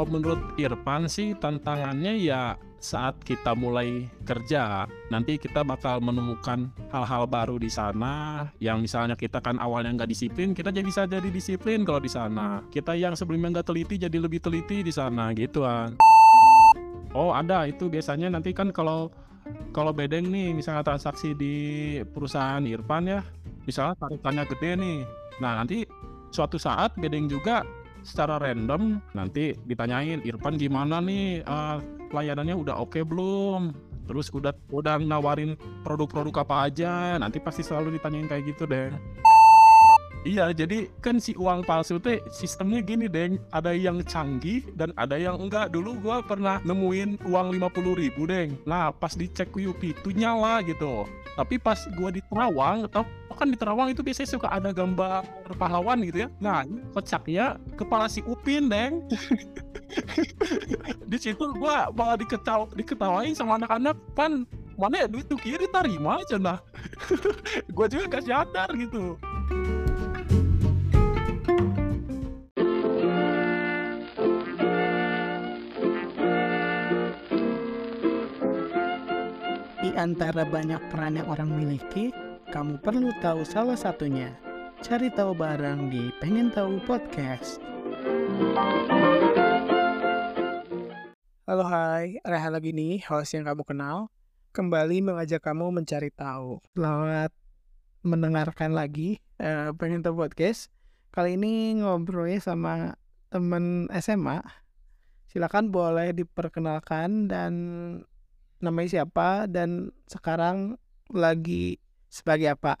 Kalau menurut Irfan sih tantangannya ya saat kita mulai kerja, nanti kita bakal menemukan hal-hal baru di sana. Yang misalnya kita kan awalnya nggak disiplin, kita jadi bisa jadi disiplin kalau di sana. Kita yang sebelumnya nggak teliti jadi lebih teliti di sana gitu kan. Oh ada itu biasanya nanti kan kalau kalau bedeng nih misalnya transaksi di perusahaan Irfan ya, misalnya tarikannya gede nih. Nah nanti suatu saat bedeng juga secara random nanti ditanyain Irfan gimana nih? Uh, pelayanannya udah oke okay belum? Terus udah udah nawarin produk-produk apa aja nanti pasti selalu ditanyain kayak gitu deh Iya, jadi kan si uang palsu teh sistemnya gini deh, ada yang canggih dan ada yang enggak. Dulu gua pernah nemuin uang 50 ribu deh. Nah, pas dicek UP itu nyala gitu. Tapi pas gua di Terawang, atau kan di Terawang itu biasanya suka ada gambar pahlawan gitu ya. Nah, kocaknya kepala si Upin, deng. di situ gua malah diketaw diketawain sama anak-anak pan mana ya duit tuh kiri tarima aja nah. gua juga gak sadar gitu. Antara banyak peran yang orang miliki, kamu perlu tahu salah satunya. Cari tahu bareng di Pengen Tahu Podcast. Halo hai, Reha lagi nih, host yang kamu kenal. Kembali mengajak kamu mencari tahu. Selamat mendengarkan lagi uh, Pengen Tahu Podcast. Kali ini ngobrolnya sama temen SMA. Silakan boleh diperkenalkan dan namanya siapa dan sekarang lagi sebagai apa?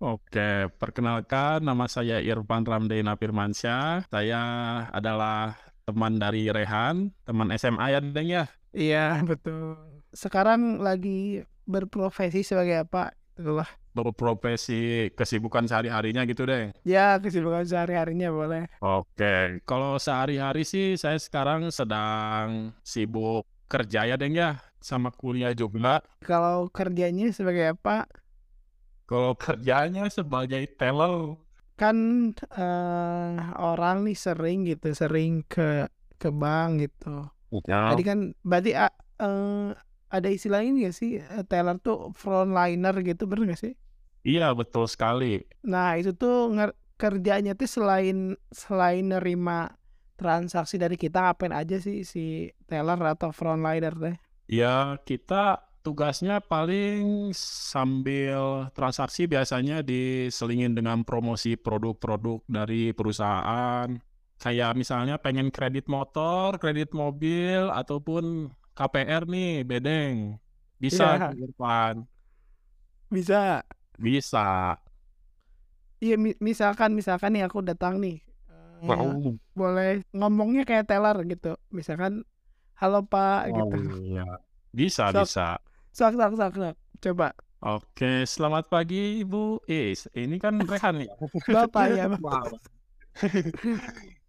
Oke, perkenalkan nama saya Irfan Ramdena Firmansyah. Saya adalah teman dari Rehan, teman SMA ya, Deng ya? Iya, betul. Sekarang lagi berprofesi sebagai apa? Itulah. Berprofesi kesibukan sehari-harinya gitu deh. Ya, kesibukan sehari-harinya boleh. Oke, kalau sehari-hari sih saya sekarang sedang sibuk kerja ya, Deng ya? sama kuliah juga. Kalau kerjanya sebagai apa? Kalau kerjanya sebagai teller. Kan uh, orang nih sering gitu, sering ke ke bank gitu. Ya. Tadi kan berarti uh, ada istilah ini gak sih? Teller tuh frontliner gitu, bener gak sih? Iya, betul sekali. Nah, itu tuh kerjanya tuh selain selain nerima transaksi dari kita ngapain aja sih si teller atau frontliner teh? Ya, kita tugasnya paling sambil transaksi biasanya diselingin dengan promosi produk-produk dari perusahaan. Kayak misalnya pengen kredit motor, kredit mobil, ataupun KPR nih, bedeng. Bisa Iya. depan. Bisa. Bisa. Iya, mi misalkan misalkan nih aku datang nih. Uh, Wow. boleh ngomongnya kayak teller gitu. Misalkan, halo Pak, gitu. Oh, iya. Bisa, Sok. bisa. Sok, sok, sok, sok. Coba. Oke, selamat pagi Ibu. Eh, ini kan Rehan ya. Bapak ya, Bapak. Wow.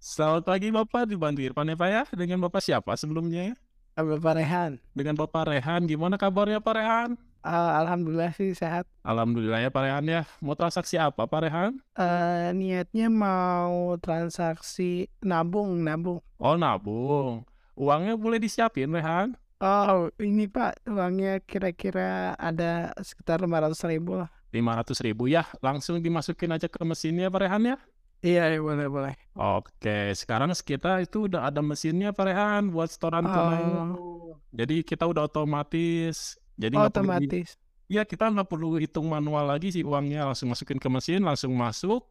Selamat pagi Bapak, dibantu Irfan ya Pak ya. Dengan Bapak siapa sebelumnya ya? Bapak Rehan. Dengan Bapak Rehan, gimana kabarnya Pak Rehan? Uh, Alhamdulillah sih sehat. Alhamdulillah ya Pak Rehan ya. Mau transaksi apa Pak Rehan? Uh, niatnya mau transaksi nabung, nabung. Oh nabung. Uangnya boleh disiapin Rehan? Oh, ini Pak, uangnya kira-kira ada sekitar 500 ribu lah. 500 ribu ya. Langsung dimasukin aja ke mesinnya Pak Rehan ya. Iya, iya, boleh, boleh. Oke, sekarang kita itu udah ada mesinnya Pak Rehan buat setoran tunai. Oh, Jadi kita udah otomatis. Jadi nggak perlu otomatis. Ya kita nggak perlu hitung manual lagi sih uangnya langsung masukin ke mesin langsung masuk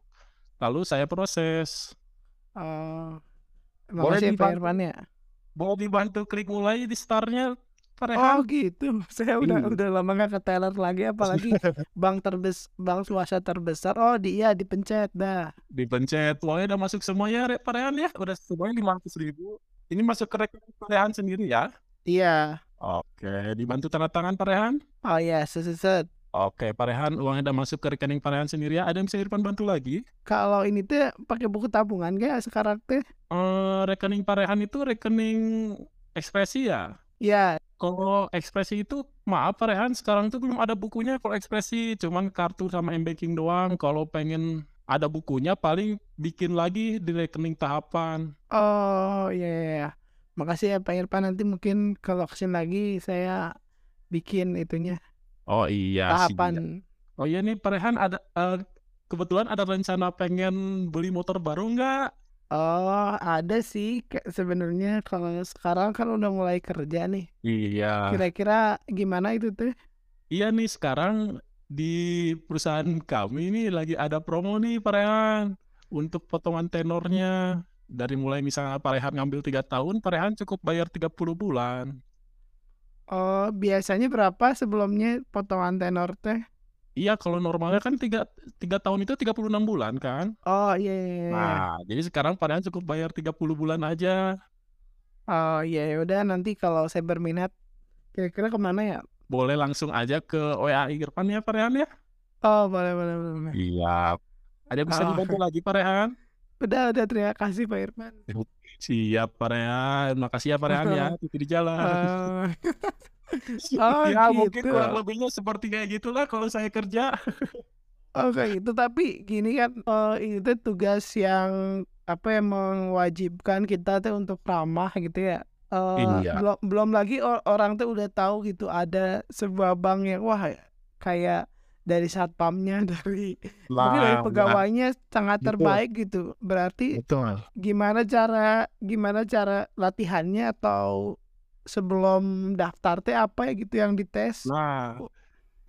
lalu saya proses Oh, Boleh ya Pak dibantu? Irfan ya. mau dibantu klik mulai di startnya Oh gitu, saya udah Iya. udah lama nggak ke teller lagi, apalagi bank terbes bank swasta terbesar. Oh di iya dipencet dah. dipencet uangnya udah masuk semuanya Re- Pak Rehan ya udah semuanya lima ratus ribu ini masuk ke rekening Pak Rehan sendiri ya Iya. Oke dibantu tanda tangan Pak Rehan Oh iya, set, set, set. oke Pak Rehan uangnya udah masuk ke rekening Pak Rehan sendiri ya ada yang bisa Irfan bantu lagi Kalau ini tuh pakai buku tabungan kayak sekarang tuh. Eh, rekening Pak Rehan itu rekening ekspresi ya Iya, Kalau ekspresi itu maaf Pak Rehan sekarang tuh belum ada bukunya kalau ekspresi cuman kartu sama m-banking doang. Kalau pengen ada bukunya paling bikin lagi di rekening tahapan. Oh iya, iya, iya. Makasih ya Pak Irfan nanti mungkin kalau ke sini lagi saya bikin itunya Oh iya tahapan. Oh iya nih Pak Rehan ada eh, kebetulan ada rencana pengen beli motor baru nggak? Oh ada sih sebenarnya kalau sekarang kan udah mulai kerja nih. Iya. Kira-kira gimana itu tuh? Iya nih sekarang di perusahaan kami ini lagi ada promo nih Pak Rehan untuk potongan tenornya dari mulai misalnya Pak Rehan ngambil tiga tahun, Pak Rehan cukup bayar 30 bulan. Oh biasanya berapa sebelumnya potongan tenor teh? Iya kalau normalnya kan tiga, tiga tahun itu 36 bulan kan? Oh iya iya iya. Nah jadi sekarang Pak Rehan cukup bayar 30 bulan aja. Oh iya ya udah nanti kalau saya berminat kira-kira ke mana ya? Boleh langsung aja ke WA Irfan ya Pak Rehan ya? Oh boleh boleh boleh. boleh. Iya. Ada bisa Oh. dibantu lagi Pak Rehan? Udah udah terima kasih Pak Irfan. Siap Pak Rehan. Makasih ya Pak Rehan ya. Titip di jalan. Oh, ya mungkin gitu. kurang lebihnya seperti kayak gitulah kalau saya kerja. oh kayak gitu tapi gini kan eh, itu tugas yang apa yang mewajibkan kita tuh untuk ramah gitu ya. Eh, Iya. belum belum lagi or- orang tuh udah tahu gitu ada sebuah bank yang wah kayak dari satpamnya dari mungkin dari Nah, pegawainya sangat terbaik gitu. Berarti betul. gimana cara gimana cara latihannya atau sebelum daftar teh apa ya gitu yang dites? Nah,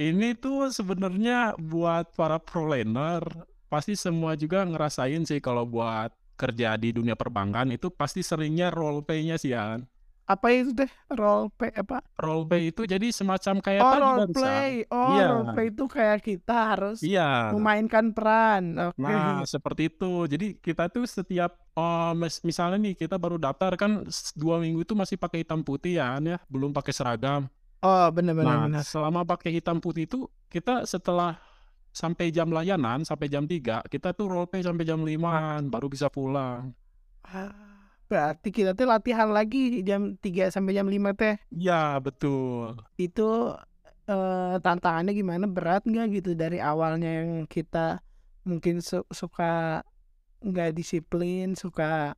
ini tuh sebenarnya buat para proliner pasti semua juga ngerasain sih kalau buat kerja di dunia perbankan itu pasti seringnya role play-nya sih ya. Apa itu teh role play apa? Role play itu jadi semacam kayak Oh role play. Oh Iya. role play itu kayak kita harus Iya. memainkan peran. Oke. Nah, seperti itu. Jadi kita tuh setiap mis- misalnya nih kita baru daftar kan dua minggu itu masih pakai hitam putih ya, ya, belum pakai seragam. Oh benar benar Nah, benar. selama pakai hitam putih itu kita setelah sampai jam layanan sampai jam 3 kita tuh role play sampai jam 5 baru bisa pulang. Ah, berarti kita tuh latihan lagi jam 3 sampai jam 5 teh. Iya, betul. Itu eh, tantangannya gimana? Berat nggak gitu dari awalnya yang kita mungkin su- suka nggak disiplin, suka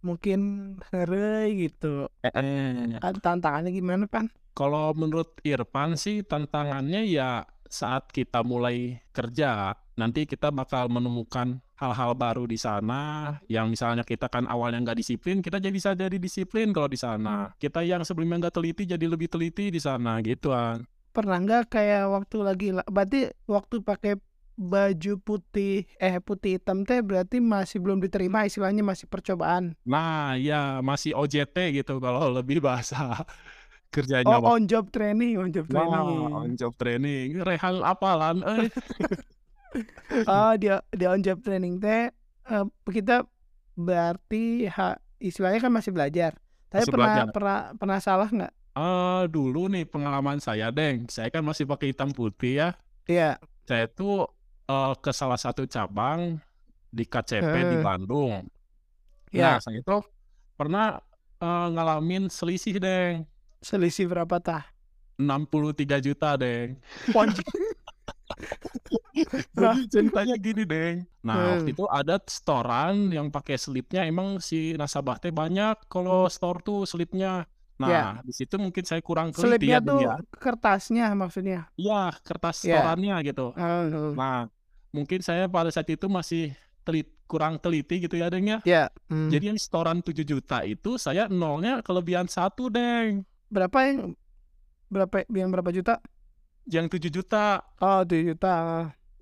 mungkin herei gitu. Eh, eh. Ah, Tantangannya gimana, Pan? Kalau menurut Irfan sih tantangannya ya saat kita mulai kerja, nanti kita bakal menemukan hal-hal baru di sana yang misalnya kita kan awalnya nggak disiplin, kita jadi bisa jadi disiplin kalau di sana. Kita yang sebelumnya nggak teliti jadi lebih teliti di sana gitu kan. Pernah nggak kayak waktu lagi la- berarti waktu pakai baju putih eh putih hitam teh berarti masih belum diterima istilahnya masih percobaan. Nah, ya masih OJT gitu kalau lebih bahasa kerjanya. Oh, on job training, on job Nah, training. on job training. Rehan apalan eh. Oh, dia dia on job training teh eh, kita berarti ha, istilahnya kan masih belajar. Tapi Masih pernah belajar. pernah pernah salah nggak? Eh, dulu nih pengalaman saya, Deng. Saya kan masih pakai hitam putih ya. Iya. Saya tuh eh, ke salah satu cabang di KCP di Eh. Bandung. Ya. Nah, saya itu pernah eh, ngalamin selisih, Deng. Selisih berapa tah? 63 juta, Deng. Ponj- Jadi ceritanya gini, Deng. Nah, waktu Hmm. itu ada storan yang pakai slipnya emang si nasabah teh banyak kalau store tuh slipnya. Nah, Ya. di situ mungkin saya kurang teliti Slipnya ya, tuh ya. kertasnya maksudnya. Iya, kertas Ya. storannya gitu. Oh, Nah, mungkin saya pada saat itu masih telit, kurang teliti gitu ya, Deng ya. ya. hmm. Jadi yang setoran 7 juta itu saya nolnya kelebihan satu, Deng. berapa yang berapa yang berapa juta? Yang 7 juta. Oh, 7 juta.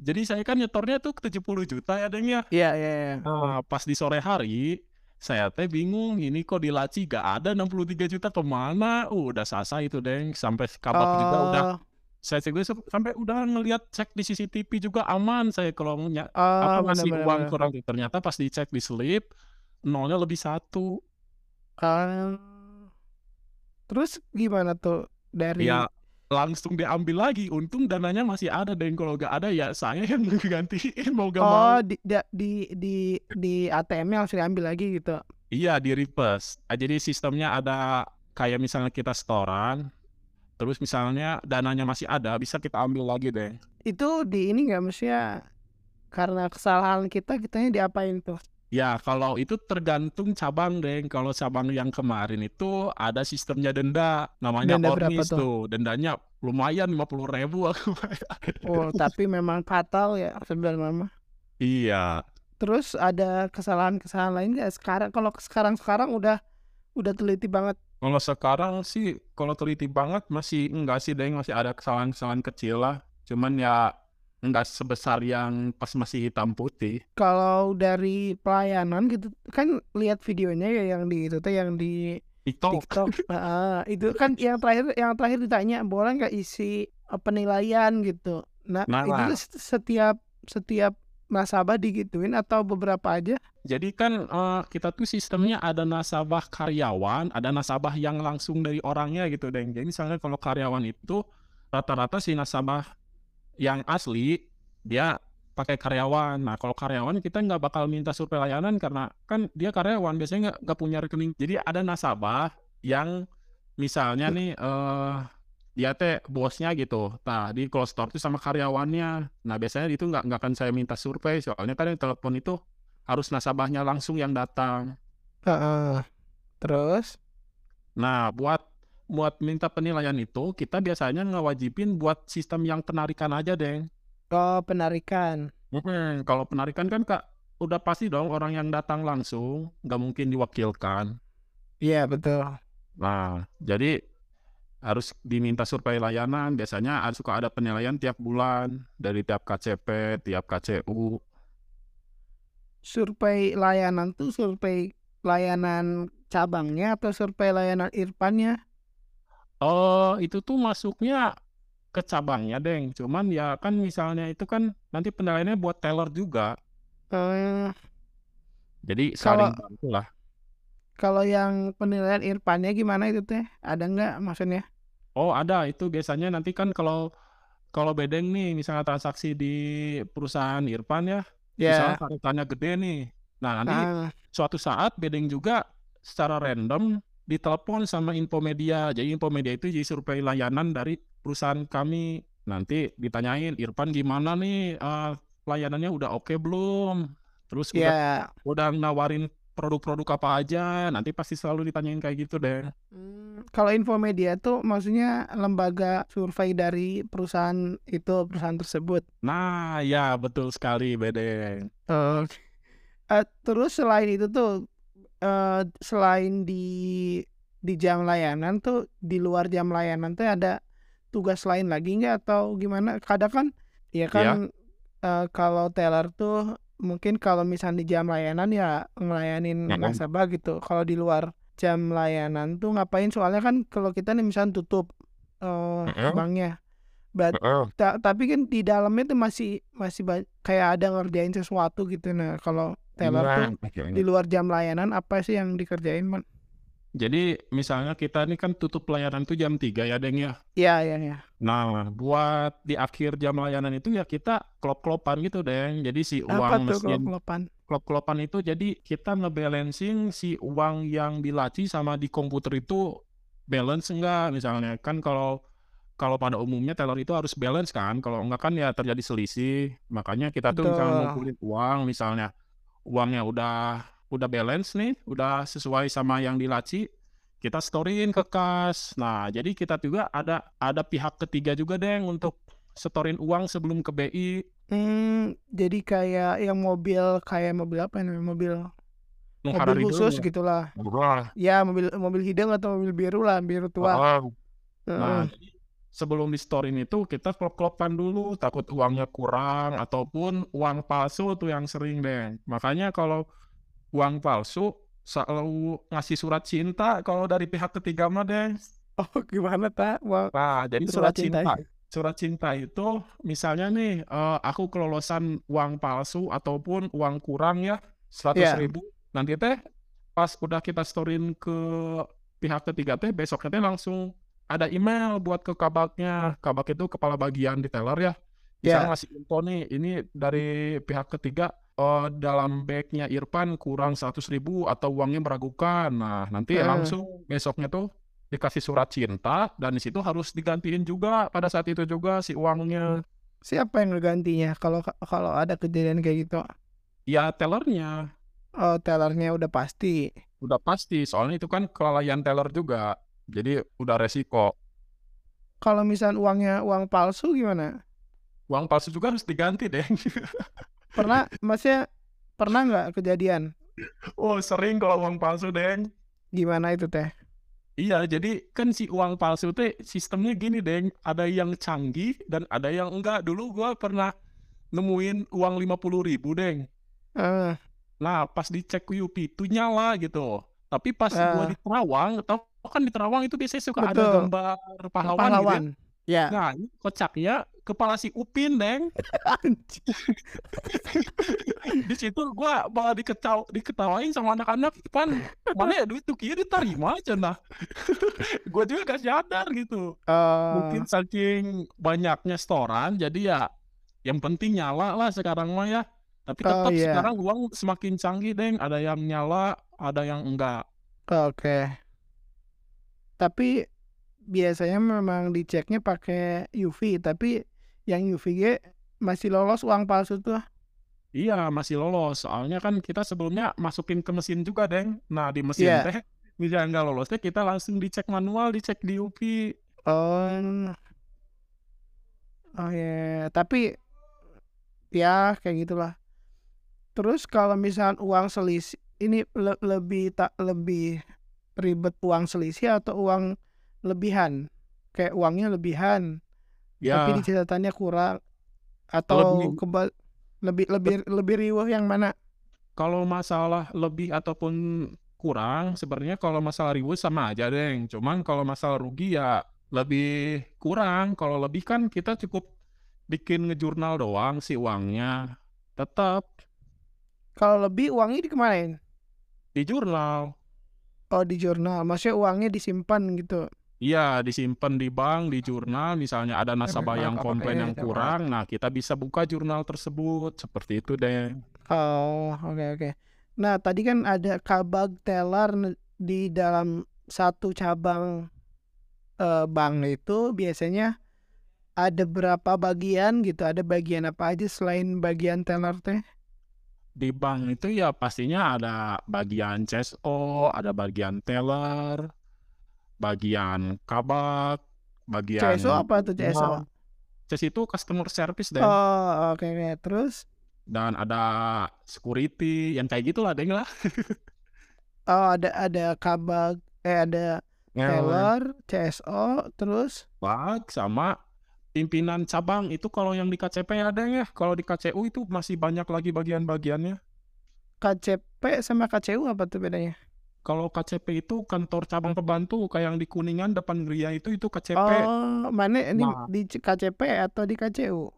Jadi saya kan nyetornya tuh 70 juta ya, Deng ya. Iya, iya, iya. Nah, pas di sore hari, saya teh bingung, ini kok di laci gak ada 63 juta ke mana? Uh, udah sasa itu, Deng. Sampai kabar juga udah, Oh, saya cek dulu, sampai udah ngelihat cek di CCTV juga aman saya kalau nya, oh, apa benar-benar. uang kurang. Ternyata pas dicek di slip, nolnya lebih satu. Ah. terus gimana tuh dari Ya langsung diambil lagi. Untung dananya masih ada, Deng. Kalau gak ada ya saya yang gantiin mau gak mau. Oh, di di di di ATM-nya harus diambil lagi gitu. Iya di reverse. Ah, Jadi sistemnya ada kayak misalnya kita setoran, terus misalnya dananya masih ada, bisa kita ambil lagi deh. Itu di ini nggak maksudnya karena kesalahan kita kitanya diapain tuh? Ya, kalau itu tergantung cabang, Deng. Kalau cabang yang kemarin itu ada sistemnya denda, namanya Denda ornis tuh? tuh. Dendanya lumayan 50.000 aku bayar. Oh, tapi memang fatal ya sebenarnya mah. Iya. Terus ada kesalahan-kesalahan lain nggak sekarang? Kalau sekarang-sekarang udah udah teliti banget. Kalau sekarang sih, kalau teliti banget masih enggak sih, Deng. Masih ada kesalahan-kesalahan kecil lah. Cuman ya enggak sebesar yang pas masih hitam putih. Kalau dari pelayanan gitu kan lihat videonya ya yang di itu teh yang di TikTok. TikTok. Heeh, itu kan yang terakhir yang terakhir ditanya boleh nggak isi eh, penilaian gitu. Nah, Nah. itu tuh setiap setiap nasabah digituin atau beberapa aja? Jadi kan eh, kita tuh sistemnya ada nasabah karyawan, ada nasabah yang langsung dari orangnya gitu, Deng. Jadi misalnya kalau karyawan itu rata-rata si nasabah yang asli dia pakai karyawan. Nah kalau karyawan kita nggak bakal minta survei layanan karena kan dia karyawan biasanya nggak nggak punya rekening. Jadi ada nasabah yang misalnya nih eh dia teh bosnya gitu. Nah di close store tuh sama karyawannya. Nah biasanya itu nggak nggak akan saya minta survei soalnya kan yang telepon itu harus nasabahnya langsung yang datang. Heeh. Terus Nah, buat buat minta penilaian itu kita biasanya ngewajibin buat sistem yang penarikan aja, Deng. oh penarikan. Mm-mm, Kalau penarikan kan Kak udah pasti dong orang yang datang langsung, nggak mungkin diwakilkan. Iya betul. Nah, jadi harus diminta survei layanan. Biasanya ada- suka ada penilaian tiap bulan dari tiap KCP, tiap KCU. Survei layanan tuh survei layanan cabangnya atau survei layanan irpannya? Oh, itu tuh masuknya ke cabangnya, Deng. Cuman ya kan misalnya itu kan nanti penilaiannya buat teller juga. Eh, Jadi Kalau- saling bantu lah. kalau yang penilaian irpannya gimana itu teh? Ada nggak maksudnya? Oh, ada itu biasanya nanti kan kalau kalau bedeng nih misalnya transaksi di perusahaan Irfan ya, misalnya Ya. taruhannya gede nih. Nah, nanti Ah, suatu saat bedeng juga secara random ditelepon sama Infomedia. Jadi Infomedia itu jadi survei layanan dari perusahaan kami. Nanti ditanyain Irfan gimana nih eh, layanannya udah oke belum? Terus udah ya. udah nawarin produk-produk apa aja? Nanti pasti selalu ditanyain kayak gitu deh. Hmm, Kalau Infomedia tuh maksudnya lembaga survei dari perusahaan itu perusahaan tersebut. Nah, ya betul sekali bedeng. Eh, eh, terus selain itu tuh eh, selain di di jam layanan tuh di luar jam layanan tuh ada tugas lain lagi nggak atau gimana? Kadang kan ya kan eh, kalau teller tuh mungkin kalau misalnya di jam layanan ya ngelayanin Mhm. nasabah gitu. Kalau di luar jam layanan tuh ngapain? Soalnya kan kalau kita nih misalnya tutup eh, Mhm. banknya, Bat- Ta- tapi kan di dalamnya tuh masih masih kayak ada ngerjain sesuatu gitu nah kalau teller tuh Iya. di luar jam layanan apa sih yang dikerjain man? Jadi misalnya kita ini kan tutup pelayanan tuh jam 3 ya Deng ya. Iya iya iya. Nah buat di akhir jam layanan itu ya kita klop-klopan gitu Deng. Jadi si Apa uang tuh mesin kelopan? klop-klopan itu jadi kita ngebalancing si uang yang di laci sama di komputer itu balance enggak misalnya kan kalau kalau pada umumnya teller itu harus balance kan kalau enggak kan ya terjadi selisih makanya kita tuh misalnya ngumpulin uang misalnya uangnya udah udah balance nih udah sesuai sama yang di laci kita storyin ke kas nah jadi kita juga ada ada pihak ketiga juga deng untuk setorin uang sebelum ke BI Hmm, jadi kayak yang mobil kayak mobil apa namanya mobil Nungkara mobil khusus gitulah. Wah, Ya mobil mobil hidung atau mobil biru lah biru tua. oh. Nah, jadi sebelum di storein itu kita klop-klopan dulu, takut uangnya kurang ataupun uang palsu tuh yang sering deh. Makanya kalau uang palsu selalu ngasih surat cinta kalau dari pihak ketiga mah deh. Oh gimana tak? Wah, Nah, jadi Surat surat, cinta. cinta. Surat cinta itu misalnya nih eh, aku kelolosan uang palsu ataupun uang kurang ya seratus Iya. ribu. Nanti teh pas udah kita storein ke pihak ketiga teh besoknya teh langsung ada email buat ke kabaknya. Kabak itu kepala bagian di teller ya. Misalnya ngasih info nih, ini dari pihak ketiga eh, dalam bagnya Irfan kurang 100 ribu atau uangnya meragukan. Nah, nanti Heeh. langsung besoknya tuh dikasih surat cinta dan di situ harus digantiin juga pada saat itu juga si uangnya. siapa yang ngegantinya kalau kalau ada kejadian kayak gitu? Ya tellernya. Oh, tellernya udah pasti. Udah pasti, soalnya itu kan kelalaian teller juga. Jadi udah resiko. Kalau misal uangnya uang palsu gimana? Uang palsu juga harus diganti deh. Pernah, maksudnya pernah nggak kejadian? oh sering kalau uang palsu deh. Gimana itu teh? Iya, jadi kan si uang palsu teh sistemnya gini deh, ada yang canggih dan ada yang enggak. Dulu gua pernah nemuin uang lima puluh ribu deh. Eh, Nah, pas dicek UP itu nyala gitu. Tapi pas gua Ah. di Terawang, tau kan di Terawang itu biasanya suka ada Betul. gambar pahlawan, gitu ya. pahlawan. Ya. Nah, ini kocaknya kepala si Upin, Deng. di situ gua malah diketaw diketawain sama anak-anak pan mana ya duit tuh kiri diterima aja nah gua juga gak sadar gitu Eh, mungkin saking banyaknya setoran jadi ya yang penting nyala lah sekarang mah ya tapi Oh, tetap iya. sekarang uang semakin canggih deng ada yang nyala ada yang enggak Oke. Tapi biasanya memang diceknya pakai UV, tapi yang UVG masih lolos uang palsu tuh. iya masih lolos soalnya kan kita sebelumnya masukin ke mesin juga deng nah di mesin Iya. teh misalnya nggak lolos teh kita langsung dicek manual dicek di UP Oh. Oh ya, tapi ya kayak gitulah. Terus kalau misal uang selisih ini le- lebih tak lebih ribet uang selisih atau uang lebihan? Kayak uangnya lebihan, ya tapi di catatannya kurang atau Lebih. kebal lebih lebih lebih riuh yang mana? kalau masalah lebih ataupun kurang sebenarnya kalau masalah reward sama aja deng cuman kalau masalah rugi ya lebih kurang kalau lebih kan kita cukup bikin ngejurnal doang si uangnya tetap Kalau lebih uangnya dikemanain? di jurnal Oh di jurnal, maksudnya uangnya disimpan gitu. iya disimpan di bank di jurnal misalnya ada nasabah yang komplain yang kurang nah kita bisa buka jurnal tersebut seperti itu deh Oh, oke oke. Nah, tadi kan ada kabag teller di dalam satu cabang eh, bank itu biasanya ada berapa bagian gitu? Ada bagian apa aja selain bagian teller teh? Di bank itu ya pastinya ada bagian CSO, ada bagian teller, bagian kabak, bagian CSO apa tuh CSO? Nah, CS itu customer service deh, Oh, oke oke. Terus dan ada security, yang kayak gitulah deh lah. oh ada ada kabag eh ada teller, CSO, terus Kabak sama pimpinan cabang itu kalau yang di KCP ada ya, kalau di KCU itu masih banyak lagi bagian-bagiannya. KCP sama KCU apa tuh bedanya? Kalau KCP itu kantor cabang pembantu kayak yang di Kuningan depan Gria itu itu KCP. Oh, mana ini Nah. di KCP atau di KCU?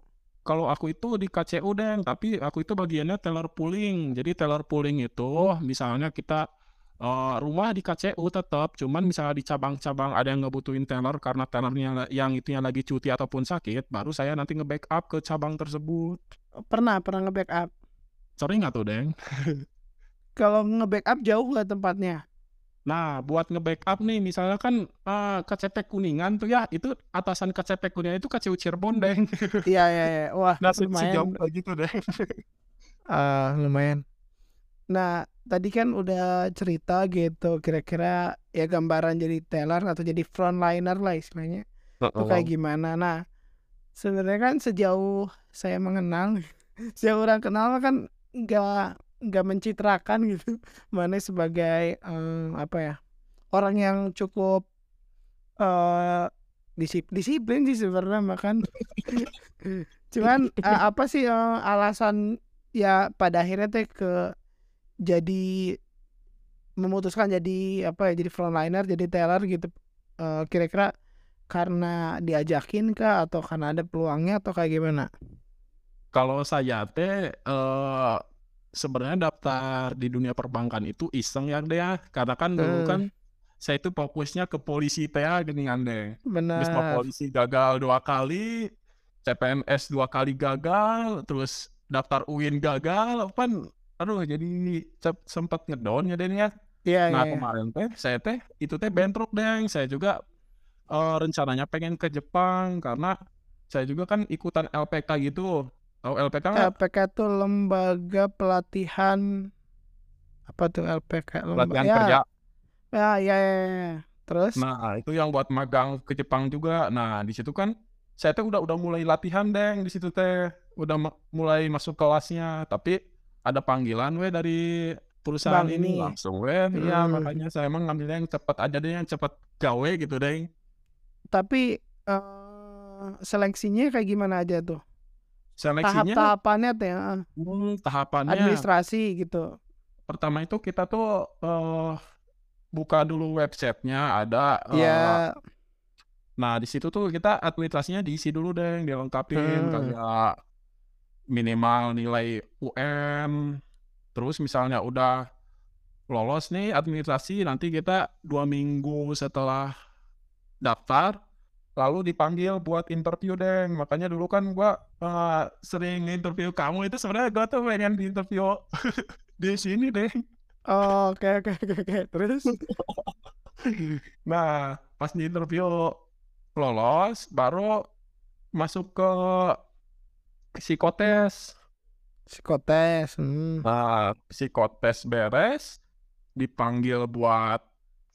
Kalau aku itu di KCU deng, tapi aku itu bagiannya teller pooling. Jadi teller pooling itu misalnya kita eh, rumah di KCU tetap, cuman misalnya di cabang-cabang ada yang ngebutuhin teller karena tellernya yang itunya lagi cuti ataupun sakit, baru saya nanti nge-backup ke cabang tersebut. Pernah pernah nge-backup. Sering nggak tuh, Deng? Kalau nge-backup jauh nggak tempatnya? Nah, buat nge-backup nih, misalnya kan eh, KCP Kuningan tuh ya, itu atasan KCP Kuningan itu KCU Cirebon, Deng. Iya iya iya. Wah, Nah, lumayan. sejauh kayak gitu, Deng. Ah, lumayan. Nah, tadi kan udah cerita gitu kira-kira ya gambaran jadi teller atau jadi frontliner lah istilahnya. Itu kayak gimana. Nah, sebenarnya kan sejauh saya mengenal, sejauh orang kenal kan nggak nggak mencitrakan gitu mana sebagai em, apa ya orang yang cukup eh disip- disiplin sih sebenarnya makan cuman eh, apa sih eh, alasan ya pada akhirnya teh ke jadi memutuskan jadi apa ya jadi frontliner jadi teller gitu Eh, kira-kira karena diajakin kah atau karena ada peluangnya atau kayak gimana? Kalau saya teh eh sebenarnya daftar di dunia perbankan itu iseng ya deh ya. Karena kan dulu Eh. kan saya itu fokusnya ke polisi teh ya gini kan deh. Terus Benar. polisi gagal dua kali, CPNS dua kali gagal, terus daftar UIN gagal, kan aduh jadi sempet ngedown ya deh ya. Iya Nah iya. iya. kemarin teh saya teh itu teh bentrok deh. Saya juga eh, rencananya pengen ke Jepang karena saya juga kan ikutan LPK gitu. Tahu LPK nggak? LPK itu lembaga pelatihan Apa tuh LPK? Latihan Ya, kerja. ya, ya, ya, ya. Terus? Nah, itu yang buat magang ke Jepang juga. Nah, di situ kan saya tuh udah udah mulai latihan deng di situ teh. Udah ma- mulai masuk kelasnya, tapi ada panggilan we dari perusahaan Bank ini ini. langsung we. Iya, Hmm. makanya saya emang ngambilnya yang cepet aja deh, yang cepet gawe gitu deng. Tapi eh seleksinya kayak gimana aja tuh? Seleksinya Tahap-tahapannya tuh ya. hmm, tahapannya Administrasi gitu. pertama itu kita tuh eh buka dulu websitenya ada eh, Ya, Nah, di situ tuh kita administrasinya diisi dulu deh, dilengkapin Hmm. kayak minimal nilai UN. Terus misalnya udah lolos nih administrasi, nanti kita dua minggu setelah daftar, lalu dipanggil buat interview deh. Makanya dulu kan gua eh, sering interview kamu itu sebenarnya gua tuh pengen di interview di sini deh. Oke oke oke oke. Terus? Nah, pas di interview lolos, baru masuk ke psikotes. Psikotes. Hmm. Nah, psikotes beres, dipanggil buat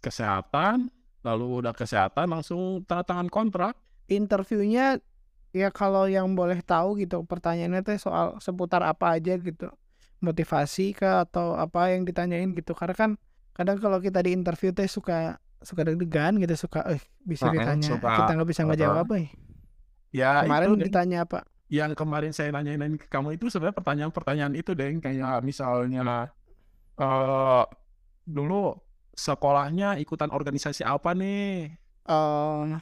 kesehatan, lalu udah kesehatan langsung tanda tangan kontrak. Interviewnya ya kalau yang boleh tahu gitu pertanyaannya teh soal seputar apa aja gitu. Motivasi kah atau apa yang ditanyain gitu. Karena kan kadang kalau kita di interview teh suka suka deg-degan gitu suka eh bisa Heeh, ditanya suka. kita nggak bisa ngejawab eh. Ya, Kemarin itu ditanya apa? Yang kemarin saya nanyain ke kamu itu sebenarnya pertanyaan-pertanyaan itu deh, kayak misalnya eh dulu sekolahnya ikutan organisasi apa nih?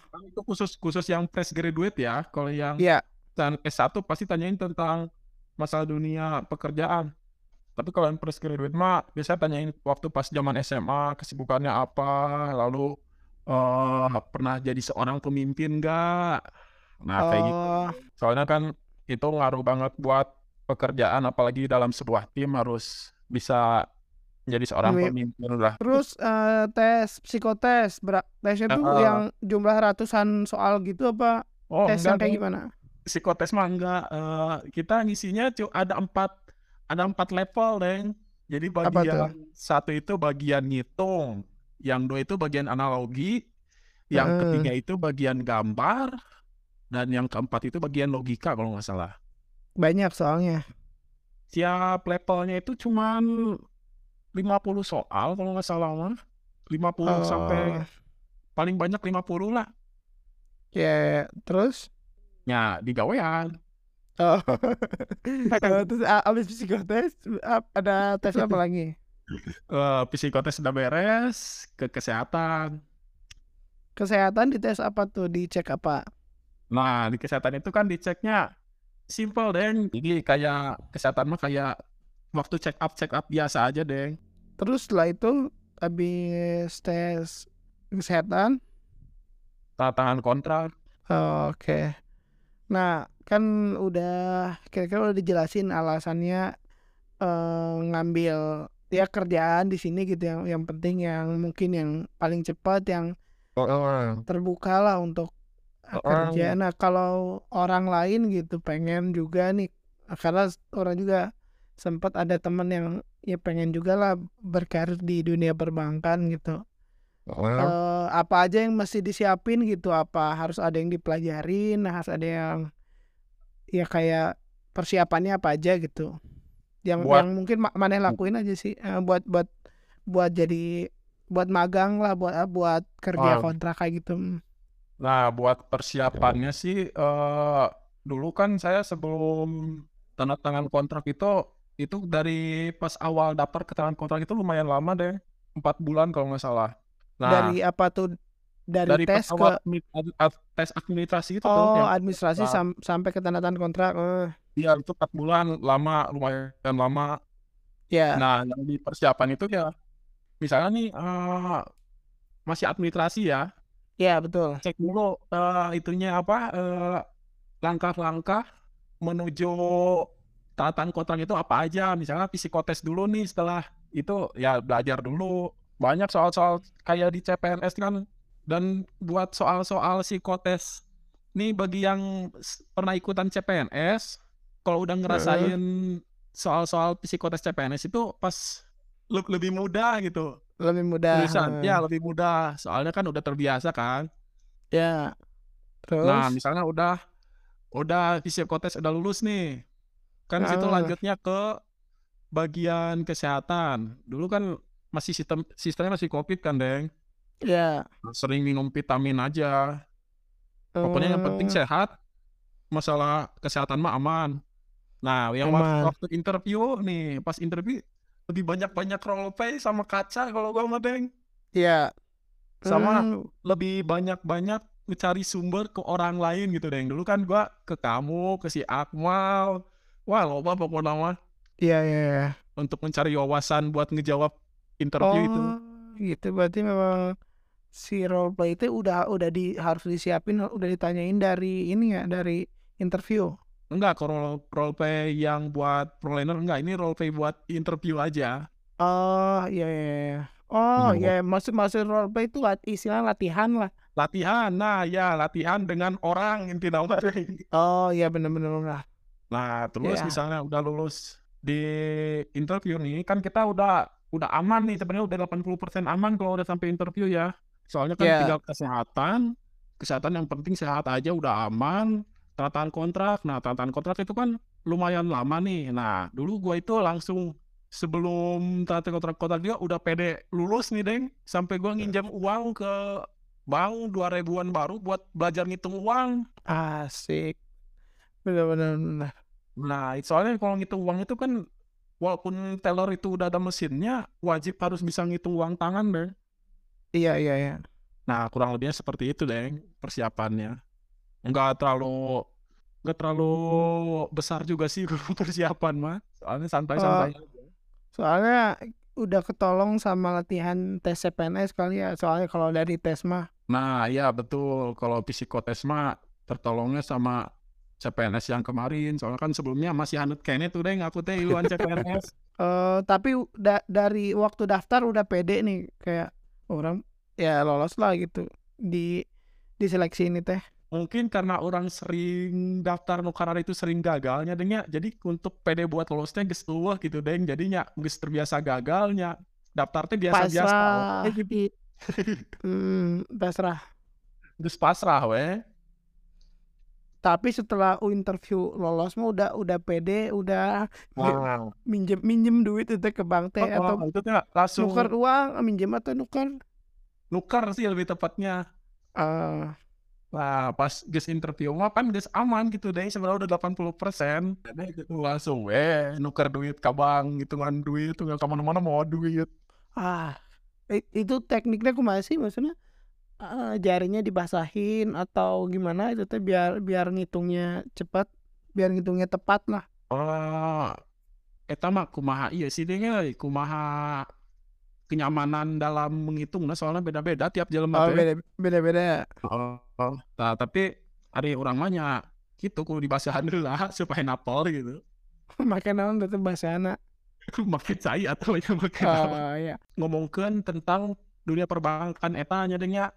Kan itu khusus khusus yang fresh graduate ya. Kalau yang iya. dan S1 pasti tanyain tentang masalah dunia pekerjaan. Tapi kalau yang fresh graduate mah biasanya tanyain waktu pas zaman SMA kesibukannya apa, lalu eh pernah jadi seorang pemimpin nggak? Nah kayak gitu. Oh, Soalnya kan itu ngaruh banget buat pekerjaan, apalagi dalam sebuah tim harus bisa jadi seorang Pemi- pemimpin lah. terus eh, tes psikotes, berat tesnya tuh Heeh. yang jumlah ratusan soal gitu apa Oh tes enggak yang kayak gimana? psikotes mah enggak Eh, kita ngisinya cu- ada empat ada empat level deng jadi Apa tuh? bagian satu itu bagian ngitung yang dua itu bagian analogi yang Heeh. ketiga itu bagian gambar dan yang keempat itu bagian logika kalau nggak salah Banyak soalnya. tiap levelnya itu cuman 50 soal kalau nggak salah mah 50 sampai Oh, paling banyak 50 lah ya terus ya di gawean oh. Oh, terus a- abis psikotes ap- ada tes apa lagi? Eh, psikotes sudah beres ke kesehatan Kesehatan dites apa tuh? Dicek apa? Nah, di kesehatan itu kan diceknya simple, Deng. Jadi kayak kesehatan mah kayak waktu check up check up biasa aja, Deng. Terus setelah itu habis tes kesehatan, Tanda tangan kontrak. oh, oke. Nah, kan udah kira-kira udah dijelasin alasannya eh, ngambil ya kerjaan di sini gitu yang yang penting yang mungkin yang paling cepat yang terbuka lah untuk Oh. kerja. Nah, kalau orang lain gitu pengen juga nih, karena orang juga sempat ada teman yang ya pengen juga lah berkarir di dunia perbankan gitu. Eh, apa aja yang mesti disiapin gitu? Apa harus ada yang dipelajarin? Harus ada yang ya kayak persiapannya apa aja gitu? Yang Buat- yang mungkin ma- maneh lakuin aja sih eh, buat buat buat jadi buat magang lah buat buat kerja Oh. kontrak kayak gitu. Nah, buat persiapannya sih eh dulu kan saya sebelum tanda tangan kontrak itu itu dari pas awal daftar keterangan kontrak itu lumayan lama deh. Empat bulan kalau nggak salah. Nah, dari apa tuh dari, dari tes ke admi- ad- ad- tes administrasi itu tuh oh yang administrasi Nah. sam- sampai ke tanda tangan kontrak eh, Iya itu 4 bulan lama lumayan lama. ya Nah di persiapan itu ya misalnya nih eh, masih administrasi ya ya betul. Cek dulu eh, itunya apa eh, langkah-langkah menuju tatan kontrak itu apa aja. Misalnya psikotes dulu nih setelah itu ya belajar dulu. Banyak soal-soal kayak di CPNS kan. Dan buat soal-soal psikotes. Nih bagi yang pernah ikutan CPNS kalau udah ngerasain soal-soal psikotes CPNS itu pas le- lebih mudah gitu. Lebih mudah. Tulisan ya lebih mudah. Soalnya kan udah terbiasa kan. Ya. Terus Nah, misalnya udah udah psikotes udah lulus nih. Kan situ Heeh. lanjutnya ke bagian kesehatan. Dulu kan masih sistem sistemnya masih Covid kan, Deng. ya. Sering minum vitamin aja. Pokoknya yang penting eh, sehat. Masalah kesehatan mah aman. Nah, yang Aman. waktu interview nih, pas interview lebih banyak-banyak role play sama kaca kalau gua mah, Deng. Ya. Sama Hmm, lebih banyak-banyak mencari sumber ke orang lain gitu, Deng. Dulu kan gua ke kamu, ke si Akmal. Wah, loba pokoknya mah Iya, iya, iya. untuk mencari wawasan buat ngejawab interview itu. Oh, gitu. Berarti memang si role play itu udah udah di harus disiapin, udah ditanyain dari ini ya, dari interview. Enggak, kalau role play yang buat proliner enggak, ini role play buat interview aja. Oh, iya, iya, iya. Oh, Hmm. iya, maksud maksud role play itu lat, istilah latihan lah. Latihan, nah ya latihan dengan orang mah. Oh, iya bener-bener lah. Nah, terus Iya. misalnya udah lulus di interview nih, kan kita udah udah aman nih sebenarnya udah 80% aman kalau udah sampai interview ya. Soalnya kan Iya. tinggal kesehatan, kesehatan yang penting sehat aja udah aman. Tanda tangan kontrak. Nah, tanda tangan kontrak itu kan lumayan lama nih. Nah, dulu gua itu langsung sebelum tanda kontrak kontrak dia udah pede lulus nih, Deng. Sampai gua nginjam uang ke bank 2000-an baru buat belajar ngitung uang. Asik. Bener-bener. bener. Nah, soalnya kalau ngitung uang itu kan walaupun teller itu udah ada mesinnya, wajib harus bisa ngitung uang tangan deh. Iya, iya, iya. Nah, kurang lebihnya seperti itu deh persiapannya. Enggak terlalu enggak terlalu besar juga sih persiapan mah. Soalnya santai-santai. aja. Soalnya udah ketolong sama latihan tes CPNS kali ya. Soalnya kalau dari tes mah. Nah, iya betul. Kalau psikotes mah tertolongnya sama CPNS yang kemarin. Soalnya kan sebelumnya masih hanut kene tuh deh aku teh iluan CPNS. eh tapi da- dari waktu daftar udah pede nih kayak orang ya lolos lah gitu di di seleksi ini teh. Mungkin karena orang sering daftar nu karena itu sering gagalnya dengnya. Jadi untuk PD buat lolosnya geus eueuh gitu deng. Jadinya geus terbiasa gagalnya. Daftar teh biasa-biasa. Pasrah. we. Jadi Hmm, pasrah. geus pasrah we. Tapi setelah interview lolos mah udah udah pede, udah Wow. minjem minjem duit itu ke bank teh atau itu teh langsung nuker uang, minjem atau nuker. nuker sih lebih tepatnya. Eh, Nah, pas geus interview mah kan geus aman gitu deh. Sebenarnya udah 80%. Jadi gitu langsung we nuker duit ka bank, hitungan duit, tuh nggak ke mana-mana mau duit. ah, itu tekniknya kumaha sih maksudnya? eh, jarinya dibasahin atau gimana itu teh biar biar ngitungnya cepat, biar ngitungnya tepat lah. Oh, eta mah kumaha iya sih deh kumaha kenyamanan dalam menghitung nah soalnya beda-beda tiap jelema Oh, teh. beda beda beda. Oh, nah, tapi ada orang mahnya gitu kudu dibasahan dulu lah supaya napol gitu. Makan naon tetep bahasa anak. Makin cai atau yang makin naon. Oh, ya. ngomongkeun tentang dunia perbankan eta nya deh nya.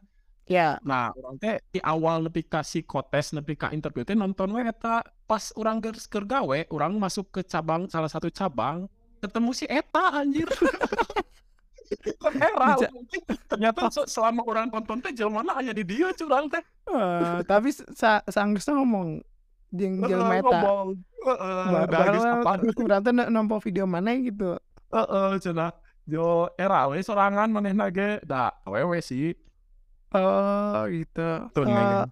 Ya, Nah, orang teh di awal nepi ka psikotes nepi ka interview teh nonton we eta pas orang geus keur gawe, orang masuk ke cabang salah satu cabang ketemu si eta anjir. Era, Bisa. ternyata se- selama orang tonton teh jelmana hanya di dia curang teh. eh, tapi sa sanggeusna ngomong jeung jelema eta. Heeh, urang teh nompo video mana gitu. heeh cenah. Jo era we sorangan manehna ge da awewe sih. Oh, gitu. Tuh Eh, ya,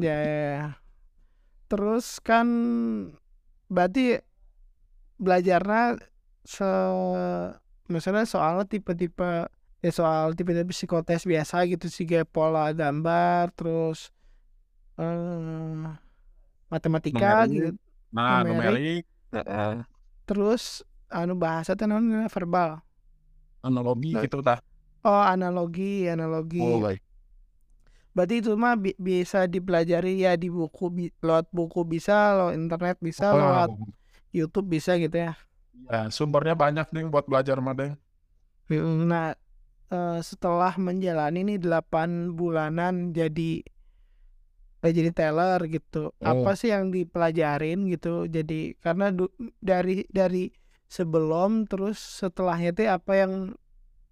ya, ya. Terus kan berarti belajarnya se misalnya soalnya tipe-tipe ya soal tipe-tipe psikotes biasa gitu sih kayak pola gambar terus eh matematika Numerik. gitu Nah, numerik. numerik, terus anu bahasa teh naon verbal analogi Nah, gitu tah. oh analogi analogi Oh, baik. Berarti itu mah bi- bisa dipelajari ya di buku bi- lewat buku bisa, lewat internet bisa, lewat Oh, YouTube bisa gitu ya. Ya, sumbernya banyak nih buat belajar mah deng. Nah, eh, setelah menjalani nih 8 bulanan jadi eh, jadi teller gitu. Oh. Apa sih yang dipelajarin gitu? Jadi karena du- dari dari sebelum terus setelahnya teh apa yang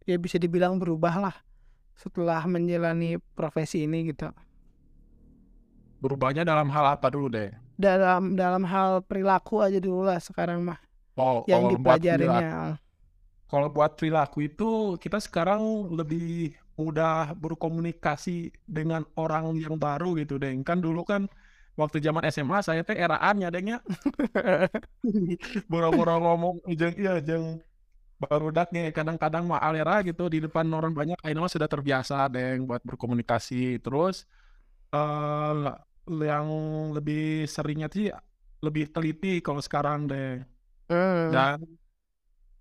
ya bisa dibilang berubah lah setelah menjalani profesi ini gitu Berubahnya dalam hal apa dulu deh? dalam dalam hal perilaku aja dulu lah sekarang mah Oh, yang kalau buat perilaku, dipelajarinya kalau buat perilaku itu kita sekarang lebih mudah berkomunikasi dengan orang yang baru gitu deh. Kan dulu kan waktu zaman SMA saya teh eraannya dengnya boro-boro ngomong jeung iya jeung barudaknya kadang-kadang mah alera gitu di depan orang banyak mah sudah terbiasa deng buat berkomunikasi. Terus eh yang lebih seringnya sih lebih teliti kalau sekarang deh Hmm. dan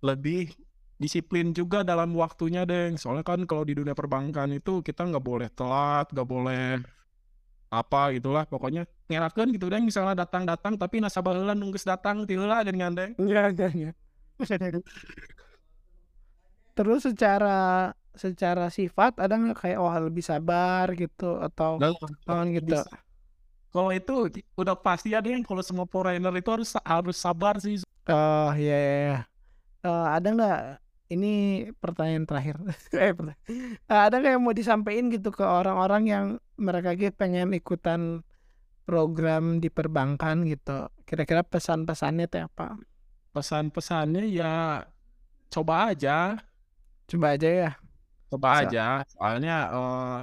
lebih disiplin juga dalam waktunya deng soalnya kan kalau di dunia perbankan itu kita nggak boleh telat nggak boleh apa gitulah pokoknya ngerakeun gitu deng misalnya datang-datang tapi nasabah heula nunggus datang ti heula dengan deng Iya, iya, iya. Terus secara secara sifat ada nggak kayak oh lebih sabar gitu atau Dan oh, gitu. bisa. Kalau itu udah pasti ya deng kalau semua foreigner itu harus harus sabar sih Oh iya iya. iya. Eh, ada nggak ini pertanyaan terakhir. eh pertanyaan. Eh, ada nggak yang mau disampaikan gitu ke orang-orang yang mereka gitu pengen ikutan program di perbankan gitu. Kira-kira pesan-pesannya teh apa? pesan-pesannya ya coba aja Coba aja ya. coba So- aja soalnya eh,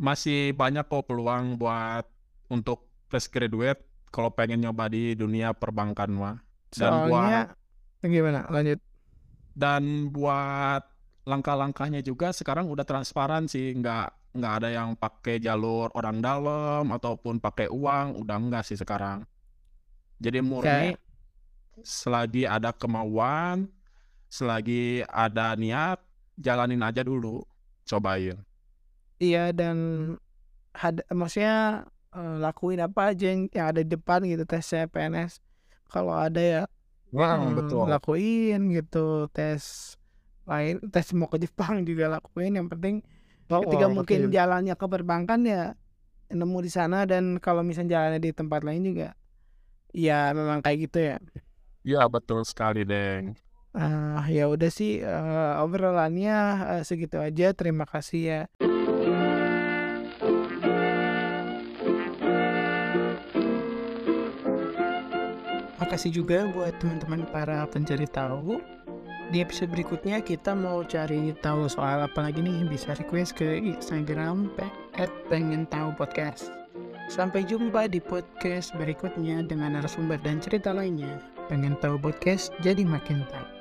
masih banyak kok peluang buat untuk fresh graduate kalau pengen nyoba di dunia perbankan mah dan buat Soalnya gimana? Lanjut. dan buat langkah-langkahnya juga sekarang udah transparan sih nggak nggak ada yang pakai jalur orang dalam ataupun pakai uang udah enggak sih sekarang jadi murni selagi ada kemauan selagi ada niat jalanin aja dulu cobain Iya dan had, maksudnya eh, lakuin apa aja yang, yang ada di depan gitu tesnya PNS. Kalau ada ya Wah, hmm, betul. lakuin gitu tes lain tes mau ke Jepang juga lakuin. Yang penting Oh, ketika mungkin betul. jalannya ke perbankan ya nemu di sana dan kalau misalnya jalannya di tempat lain juga ya memang kayak gitu ya. Ya betul sekali, Deng. Ah ya udah sih eh, obrolannya eh, segitu aja. Terima kasih ya. Makasih juga buat teman-teman para pencari tahu. Di episode berikutnya kita mau cari tahu soal apa lagi nih bisa request ke Instagram at pengen tahu podcast. Sampai jumpa di podcast berikutnya dengan narasumber dan cerita lainnya. Pengen tahu podcast jadi makin tahu.